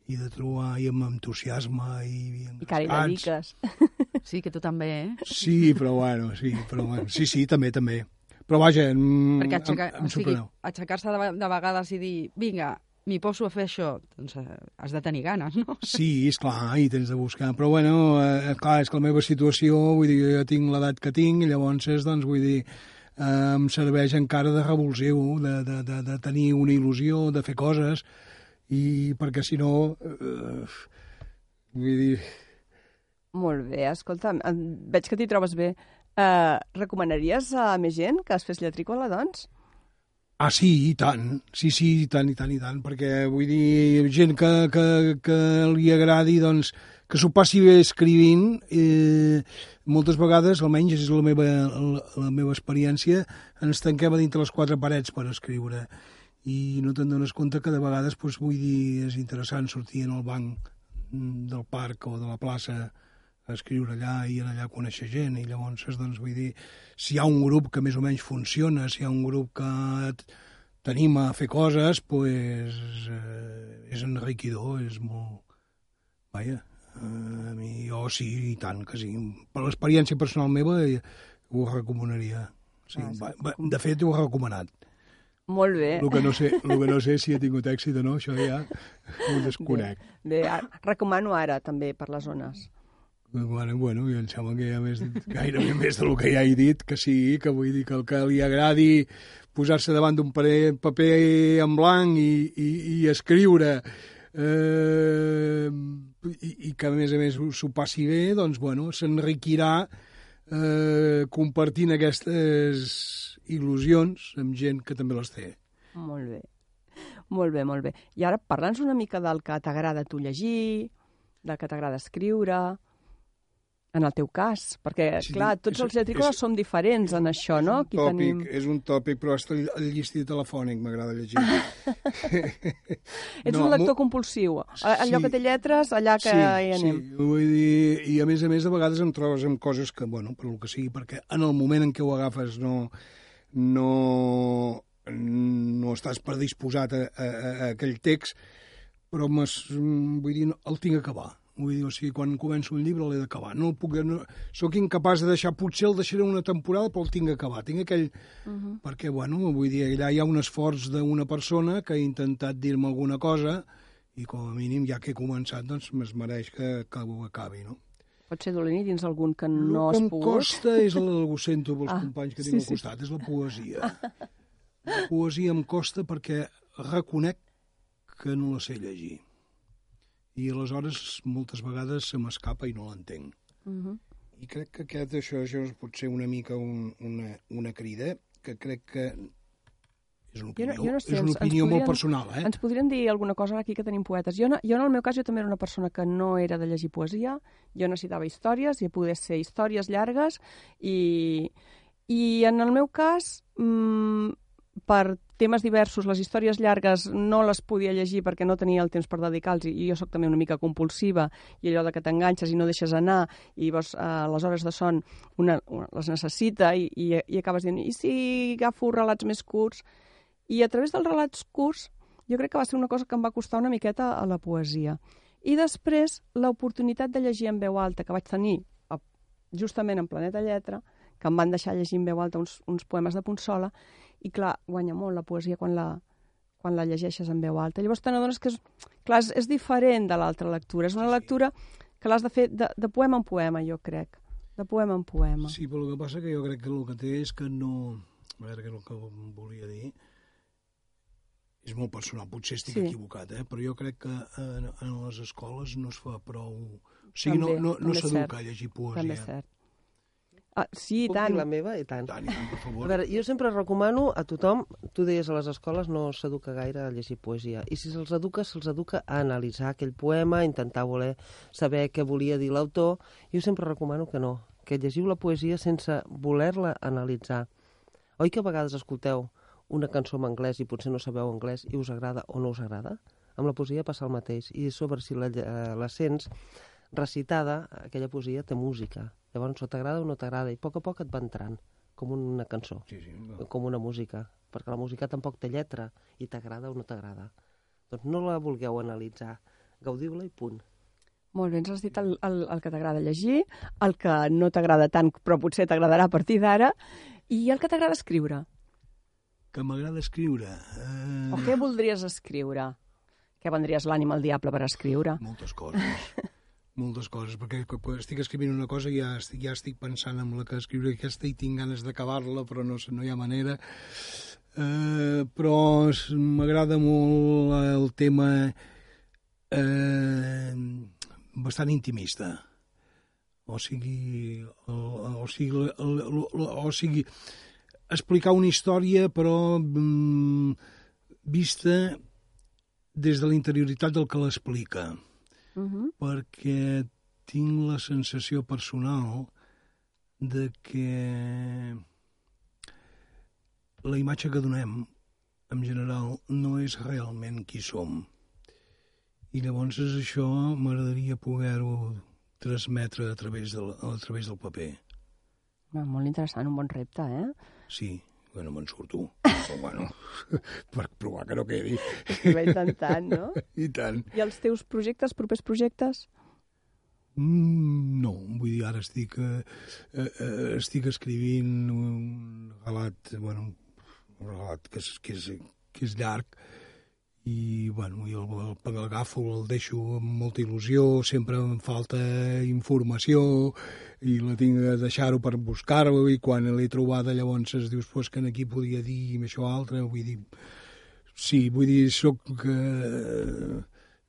i de trobar i amb entusiasme i, i I que ara hi engrescats. dediques. Sí, que tu també, eh? Sí, però bueno, sí, però bueno, sí, sí, també, també. Però vaja, em, Perquè aixecar, em, em o sigui, aixecar-se de, de vegades i dir, vinga, m'hi poso a fer això, doncs eh, has de tenir ganes, no? Sí, és clar, i tens de buscar. Però, bueno, eh, clar, és que la meva situació, vull dir, jo tinc l'edat que tinc, i llavors, és, doncs, vull dir, eh, em serveix encara de revulsiu, de, de, de, de tenir una il·lusió, de fer coses, i perquè si no, eh, vull dir, Molt bé, escolta, veig que t'hi trobes bé. Uh, recomanaries a més gent que es fes lletrícola, doncs? Ah, sí, i tant. Sí, sí, i tant, i tant, i tant. Perquè, vull dir, gent que, que, que li agradi, doncs, que s'ho passi bé escrivint, eh, moltes vegades, almenys és la meva, la, la meva experiència, ens tanquem a dintre les quatre parets per escriure. I no te'n dones compte que de vegades, doncs, vull dir, és interessant sortir en el banc mm, del parc o de la plaça a escriure allà i allà conèixer gent i llavors doncs vull dir si hi ha un grup que més o menys funciona si hi ha un grup que t- t'anima a fer coses pues, eh, és enriquidor és molt vaja eh, a mi jo sí i tant que sí per l'experiència personal meva eh, ho recomanaria sí, va, va, de fet ho he recomanat Molt bé. el que, no sé, el que no sé si ha tingut èxit o no, això ja ho desconec. Bé, ara, recomano ara, també, per les zones. Bueno, bueno, i em sembla que hi ha més, gairebé *laughs* més del que ja he dit, que sí, que vull dir que el que li agradi posar-se davant d'un paper, en blanc i, i, i escriure eh, i, i que a més a més s'ho passi bé, doncs bueno, s'enriquirà eh, compartint aquestes il·lusions amb gent que també les té. Molt bé. Molt bé, molt bé. I ara parla'ns una mica del que t'agrada tu llegir, del que t'agrada escriure, en el teu cas, perquè, Sí, clar, tots és- els lletrícoles és- som diferents en això, no? Aquí tòpic, tenim... És un tòpic, però el el llistí telefònic m'agrada llegir. *laughs* Ets No, un lector compulsiu. A- Allò Sí. que té lletres, allà que sí, hi anem. Sí, vull dir, i a més a més de vegades em trobes amb coses que, bueno, per el que sigui, perquè en el moment en què ho agafes no, no, no estàs predisposat a, a, a aquell text, però vull dir, el tinc a acabar. Vull dir, o sigui, quan començo un llibre l'he d'acabar. No el puc, no, soc incapaç de deixar, potser el deixaré una temporada, però el tinc a acabar. Tinc aquell... Uh -huh. Perquè, bueno, vull dir, allà hi ha un esforç d'una persona que ha intentat dir-me alguna cosa i com a mínim, ja que he començat, doncs es mereix que, que ho acabi, no? Pot ser dolent i dins algun que no el has que em pogut. costa és el, ho sento pels Ah, companys que sí, tinc al sí. costat, és la poesia. La poesia em costa perquè reconec que no la sé llegir. I aleshores moltes vegades se m'escapa i no l'entenc. Uh -huh. I crec que aquest, això, això pot ser una mica un, una, una crida, que crec que és una Jo no, opinió, jo no sé, és una opinió molt podrien- personal, eh? Ens podrien dir alguna cosa aquí que tenim poetes. Jo, no, jo en el meu cas, jo també era una persona que no era de llegir poesia, jo necessitava històries, i poder ser històries llargues, i, i en el meu cas, mmm, per temes diversos, les històries llargues no les podia llegir perquè no tenia el temps per dedicar-los i jo sóc també una mica compulsiva i allò de que t'enganxes i no deixes anar i llavors eh, les hores de son una, una les necessita i, i, i acabes dient i si agafo relats més curts i a través dels relats curts jo crec que va ser una cosa que em va costar una miqueta a la poesia. I després l'oportunitat de llegir en veu alta que vaig tenir a- justament en Planeta Lletra, que em van deixar llegir en veu alta uns, uns poemes de Ponsola, i clar, guanya molt la poesia quan la, quan la llegeixes en veu alta. Llavors te n'adones que és, clar, és, és diferent de l'altra lectura. És una lectura que l'has de fer de, de poema en poema, jo crec. De poema en poema. Sí, però el que passa que jo crec que el que té és que no... A veure, què és el que volia dir? És molt personal, potser estic Sí. sí. equivocat, eh? però jo crec que en, en les escoles no es fa prou... O sigui, També, no, no, no s'educa a llegir poesia. També és cert. Ah, sí, i Puc tant. dir la meva? I tant. Tant, i tant, per favor. A veure, jo sempre recomano a tothom, tu deies a les escoles no s'educa gaire a llegir poesia, i si se'ls educa, se'ls educa a analitzar aquell poema, a intentar voler saber què volia dir l'autor. Jo sempre recomano que no, que llegiu la poesia sense voler-la analitzar. Oi que a vegades escolteu una cançó en anglès i potser no sabeu anglès i us agrada o no us agrada? Amb la poesia passa el mateix, i sobre si la, eh, la sents recitada, aquella poesia té música. Llavors, o t'agrada o no t'agrada, i a poc a poc et va entrant, com una cançó, sí, sí, com una música, perquè la música tampoc té lletra, i t'agrada o no t'agrada. Doncs no la vulgueu analitzar, gaudiu-la i punt. Molt bé, ens has dit el, el, el que t'agrada llegir, el que no t'agrada tant, però potser t'agradarà a partir d'ara, i el que t'agrada escriure. Que m'agrada escriure. Eh... O què voldries escriure? Què vendries l'ànima al diable per escriure? Moltes coses. *laughs* moltes coses, perquè quan estic escrivint una cosa ja estic, ja estic pensant en la que escriure aquesta i tinc ganes d'acabar-la, però no, no hi ha manera. Eh, però m'agrada molt el tema eh, bastant intimista. O sigui, el, o sigui, el, o sigui, explicar una història però mm, vista des de la interioritat del que l'explica Uh -huh. perquè tinc la sensació personal de que la imatge que donem, en general, no és realment qui som. I llavors és això m'agradaria poder-ho transmetre a través, del, a través del paper. No, molt interessant, un bon repte, eh? Sí, bueno, me'n surto. Però, *laughs* bueno, per provar que no quedi. Va intentant, no? I tant. I els teus projectes, propers projectes? Mm, no, vull dir, ara estic, eh, eh, estic escrivint un relat, bueno, un relat que és, que és, que és llarg i, bueno, i el, el, el deixo amb molta il·lusió, sempre em falta informació i la tinc de deixar-ho per buscar-ho i quan l'he trobada llavors es dius, pues, que aquí podia dir això altre, vull dir, sí, vull dir, soc... Eh,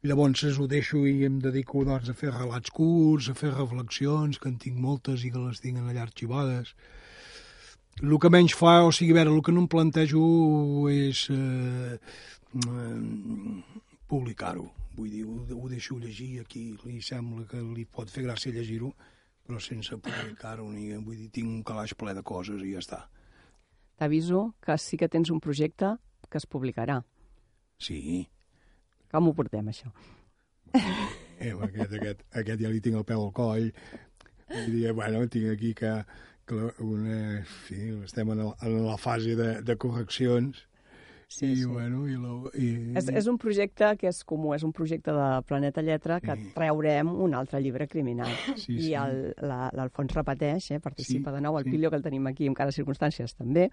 Llavors ho deixo i em dedico doncs, a fer relats curts, a fer reflexions, que en tinc moltes i que les tinc allà arxivades. El que menys fa, o sigui, a veure, el que no em plantejo és eh, eh, publicar-ho. Vull dir, ho, ho deixo llegir aquí, li sembla que li pot fer gràcia llegir-ho, però sense publicar-ho, ni, vull dir, tinc un calaix ple de coses i ja està. T'aviso que sí que tens un projecte que es publicarà. Sí. Com ho portem, això? Eh, aquest, aquest, aquest ja li tinc el peu al coll. Vull dir, bueno, tinc aquí que, una, sí, estem en, el, en la fase de, de correccions. Sí, I, sí. bueno, i, la, i, És, és un projecte que és comú, és un projecte de Planeta Lletra que Sí. treurem un altre llibre criminal. Sí, I sí. el- la- l'Alfons repeteix, eh, participa Sí, de nou, el sí. Pilio, que el tenim aquí, encara circumstàncies també,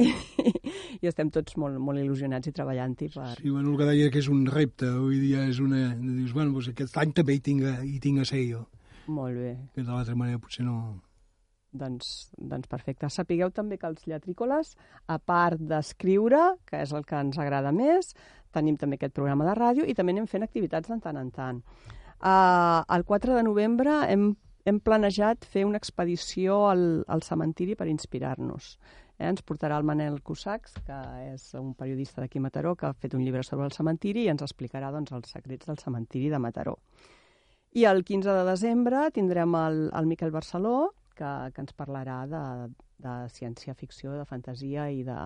i, *laughs* i estem tots molt, molt il·lusionats i treballant-hi per... Sí, bueno, el que deia que és un repte, avui dia és una... Dius, bueno, doncs aquest any també hi tinc, hi tinc a ser jo, Molt bé. que de l'altra manera potser no... Doncs, doncs perfecte. Sapigueu també que els lletrícoles, a part d'escriure, que és el que ens agrada més, tenim també aquest programa de ràdio i també anem fent activitats de tant en tant. Uh, el 4 de novembre hem, hem planejat fer una expedició al, al cementiri per inspirar-nos. Eh, ens portarà el Manel Cusacs, que és un periodista d'aquí a Mataró, que ha fet un llibre sobre el cementiri i ens explicarà doncs, els secrets del cementiri de Mataró. I el 15 de desembre tindrem el, el Miquel Barceló, que, que ens parlarà de, de ciència-ficció, de fantasia i, de,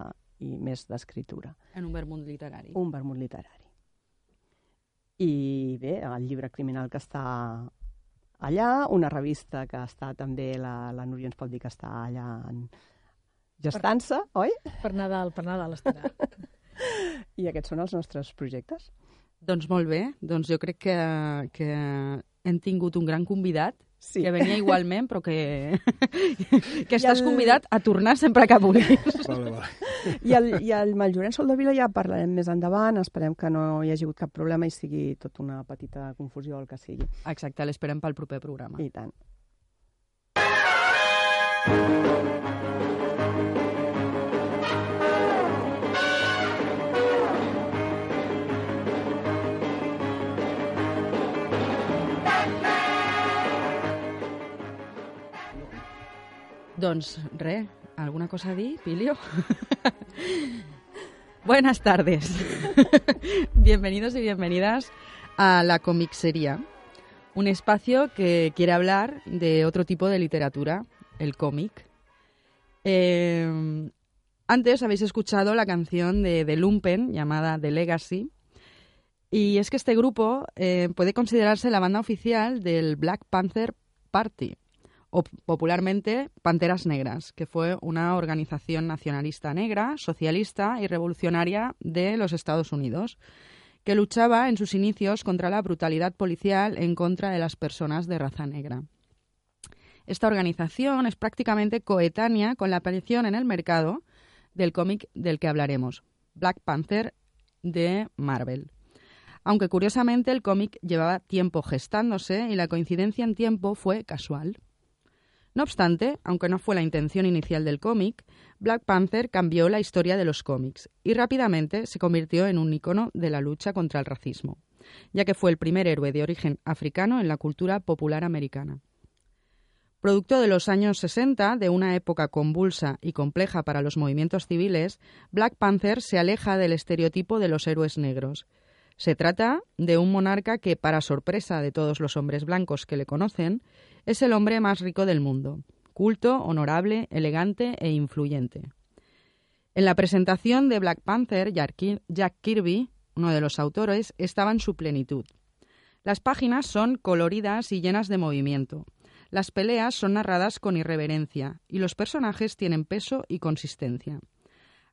i més d'escriptura. En un vermut literari. Un vermut literari. I bé, el llibre criminal que està allà, una revista que està també, la, la Núria ens pot dir que està allà en gestant-se, oi? Per Nadal, per Nadal estarà. *laughs* I aquests són els nostres projectes. Doncs molt bé, doncs jo crec que, que hem tingut un gran convidat sí. que venia igualment, però que, *laughs* que estàs el- convidat a tornar sempre que vulguis. Vale, vale. I el, i el Mallorenç Soldevila ja parlarem més endavant, esperem que no hi hagi hagut cap problema i sigui tot una petita confusió el que sigui. Exacte, l'esperem pel proper programa. I tant. Doncs res, ¿alguna cosa a Pilio? *laughs* Buenas tardes. *laughs* Bienvenidos y bienvenidas a la Comixería, un espacio que quiere hablar de otro tipo de literatura, el cómic. Eh, antes habéis escuchado la canción de The Lumpen llamada The Legacy. Y es que este grupo eh, puede considerarse la banda oficial del Black Panther Party, o popularmente Panteras Negras, que fue una organización nacionalista negra, socialista y revolucionaria de los Estados Unidos, que luchaba en sus inicios contra la brutalidad policial en contra de las personas de raza negra. Esta organización es prácticamente coetánea con la aparición en el mercado del cómic del que hablaremos, Black Panther de Marvel. Aunque curiosamente el cómic llevaba tiempo gestándose y la coincidencia en tiempo fue casual. No obstante, aunque no fue la intención inicial del cómic, Black Panther cambió la historia de los cómics y rápidamente se convirtió en un icono de la lucha contra el racismo, ya que fue el primer héroe de origen africano en la cultura popular americana. Producto de los años 60, de una época convulsa y compleja para los movimientos civiles, Black Panther se aleja del estereotipo de los héroes negros. Se trata de un monarca que, para sorpresa de todos los hombres blancos que le conocen, es el hombre más rico del mundo, culto, honorable, elegante e influyente. En la presentación de Black Panther, Jack Kir- Jack Kirby, uno de los autores, estaba en su plenitud. Las páginas son coloridas y llenas de movimiento. Las peleas son narradas con irreverencia y los personajes tienen peso y consistencia.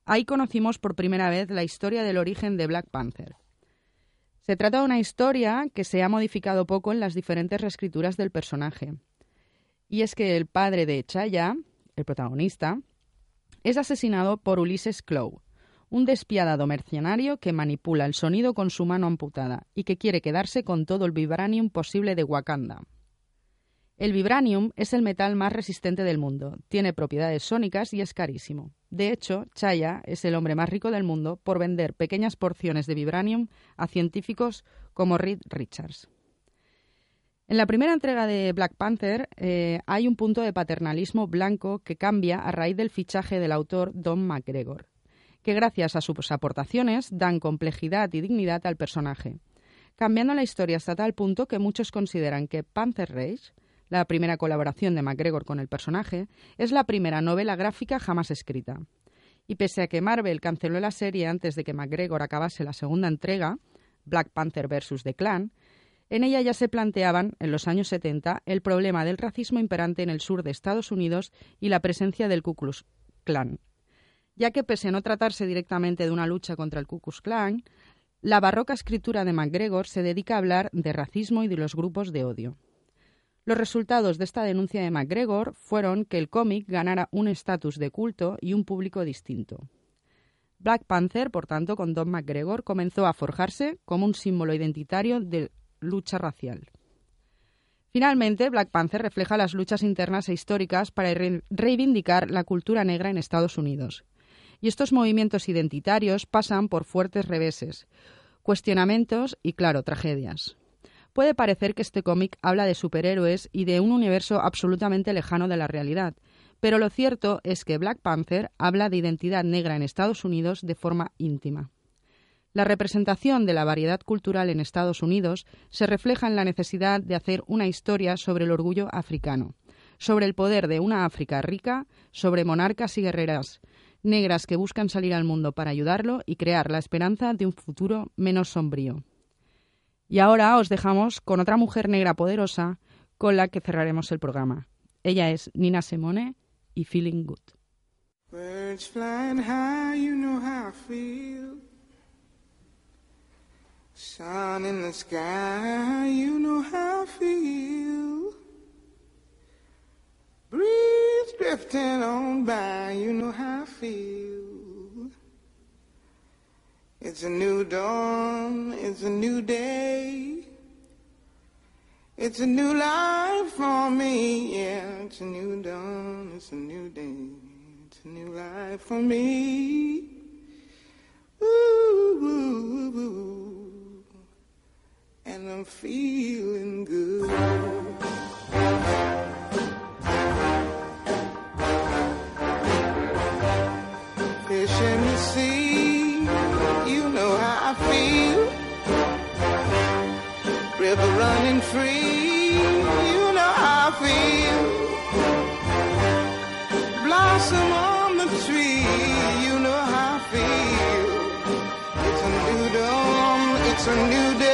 Ahí conocimos por primera vez la historia del origen de Black Panther. Se trata de una historia que se ha modificado poco en las diferentes reescrituras del personaje. Y es que el padre de Chaya, el protagonista, es asesinado por Ulises Clow, un despiadado mercenario que manipula el sonido con su mano amputada y que quiere quedarse con todo el vibranium posible de Wakanda. El vibranium es el metal más resistente del mundo, tiene propiedades sónicas y es carísimo. De hecho, Chaya es el hombre más rico del mundo por vender pequeñas porciones de vibranium a científicos como Reed Richards. En la primera entrega de Black Panther eh, hay un punto de paternalismo blanco que cambia a raíz del fichaje del autor Don McGregor, que gracias a sus aportaciones dan complejidad y dignidad al personaje, cambiando la historia hasta tal punto que muchos consideran que Panther Rage, la primera colaboración de McGregor con el personaje, es la primera novela gráfica jamás escrita. Y pese a que Marvel canceló la serie antes de que McGregor acabase la segunda entrega, Black Panther vs. The Clan, en ella ya se planteaban, en los años 70, el problema del racismo imperante en el sur de Estados Unidos y la presencia del Ku Klux Klan, ya que pese a no tratarse directamente de una lucha contra el Ku Klux Klan, la barroca escritura de McGregor se dedica a hablar de racismo y de los grupos de odio. Los resultados de esta denuncia de McGregor fueron que el cómic ganara un estatus de culto y un público distinto. Black Panther, por tanto, con Don McGregor, comenzó a forjarse como un símbolo identitario de lucha racial. Finalmente, Black Panther refleja las luchas internas e históricas para re- reivindicar la cultura negra en Estados Unidos. Y estos movimientos identitarios pasan por fuertes reveses, cuestionamientos y, claro, tragedias. Puede parecer que este cómic habla de superhéroes y de un universo absolutamente lejano de la realidad, pero lo cierto es que Black Panther habla de identidad negra en Estados Unidos de forma íntima. La representación de la variedad cultural en Estados Unidos se refleja en la necesidad de hacer una historia sobre el orgullo africano, sobre el poder de una África rica, sobre monarcas y guerreras negras que buscan salir al mundo para ayudarlo y crear la esperanza de un futuro menos sombrío. Y ahora os dejamos con otra mujer negra poderosa con la que cerraremos el programa. Ella es Nina Simone y Feeling Good. Birds flying high, you know how I feel. Sun in the sky, you know how I feel. drifting on by, you know how I feel. It's a new dawn, it's a new day. It's a new life for me, yeah. It's a new dawn, it's a new day. It's a new life for me. Ooh, ooh, ooh. And I'm feeling good. Free, you know how I feel. Blossom on the tree, you know how I feel. It's a new dawn, it's a new day,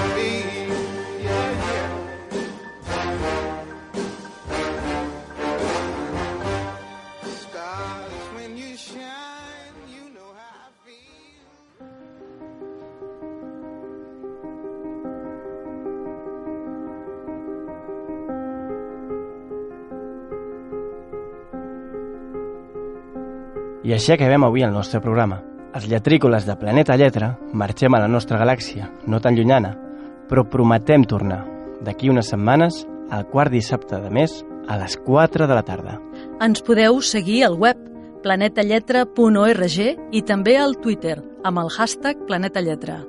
Així acabem avui el nostre programa. Els lletrícoles de Planeta Lletra marxem a la nostra galàxia, no tan llunyana, però prometem tornar d'aquí unes setmanes al quart dissabte de mes a les 4 de la tarda. Ens podeu seguir al web planetalletra.org i també al Twitter amb el hashtag Planeta Lletra.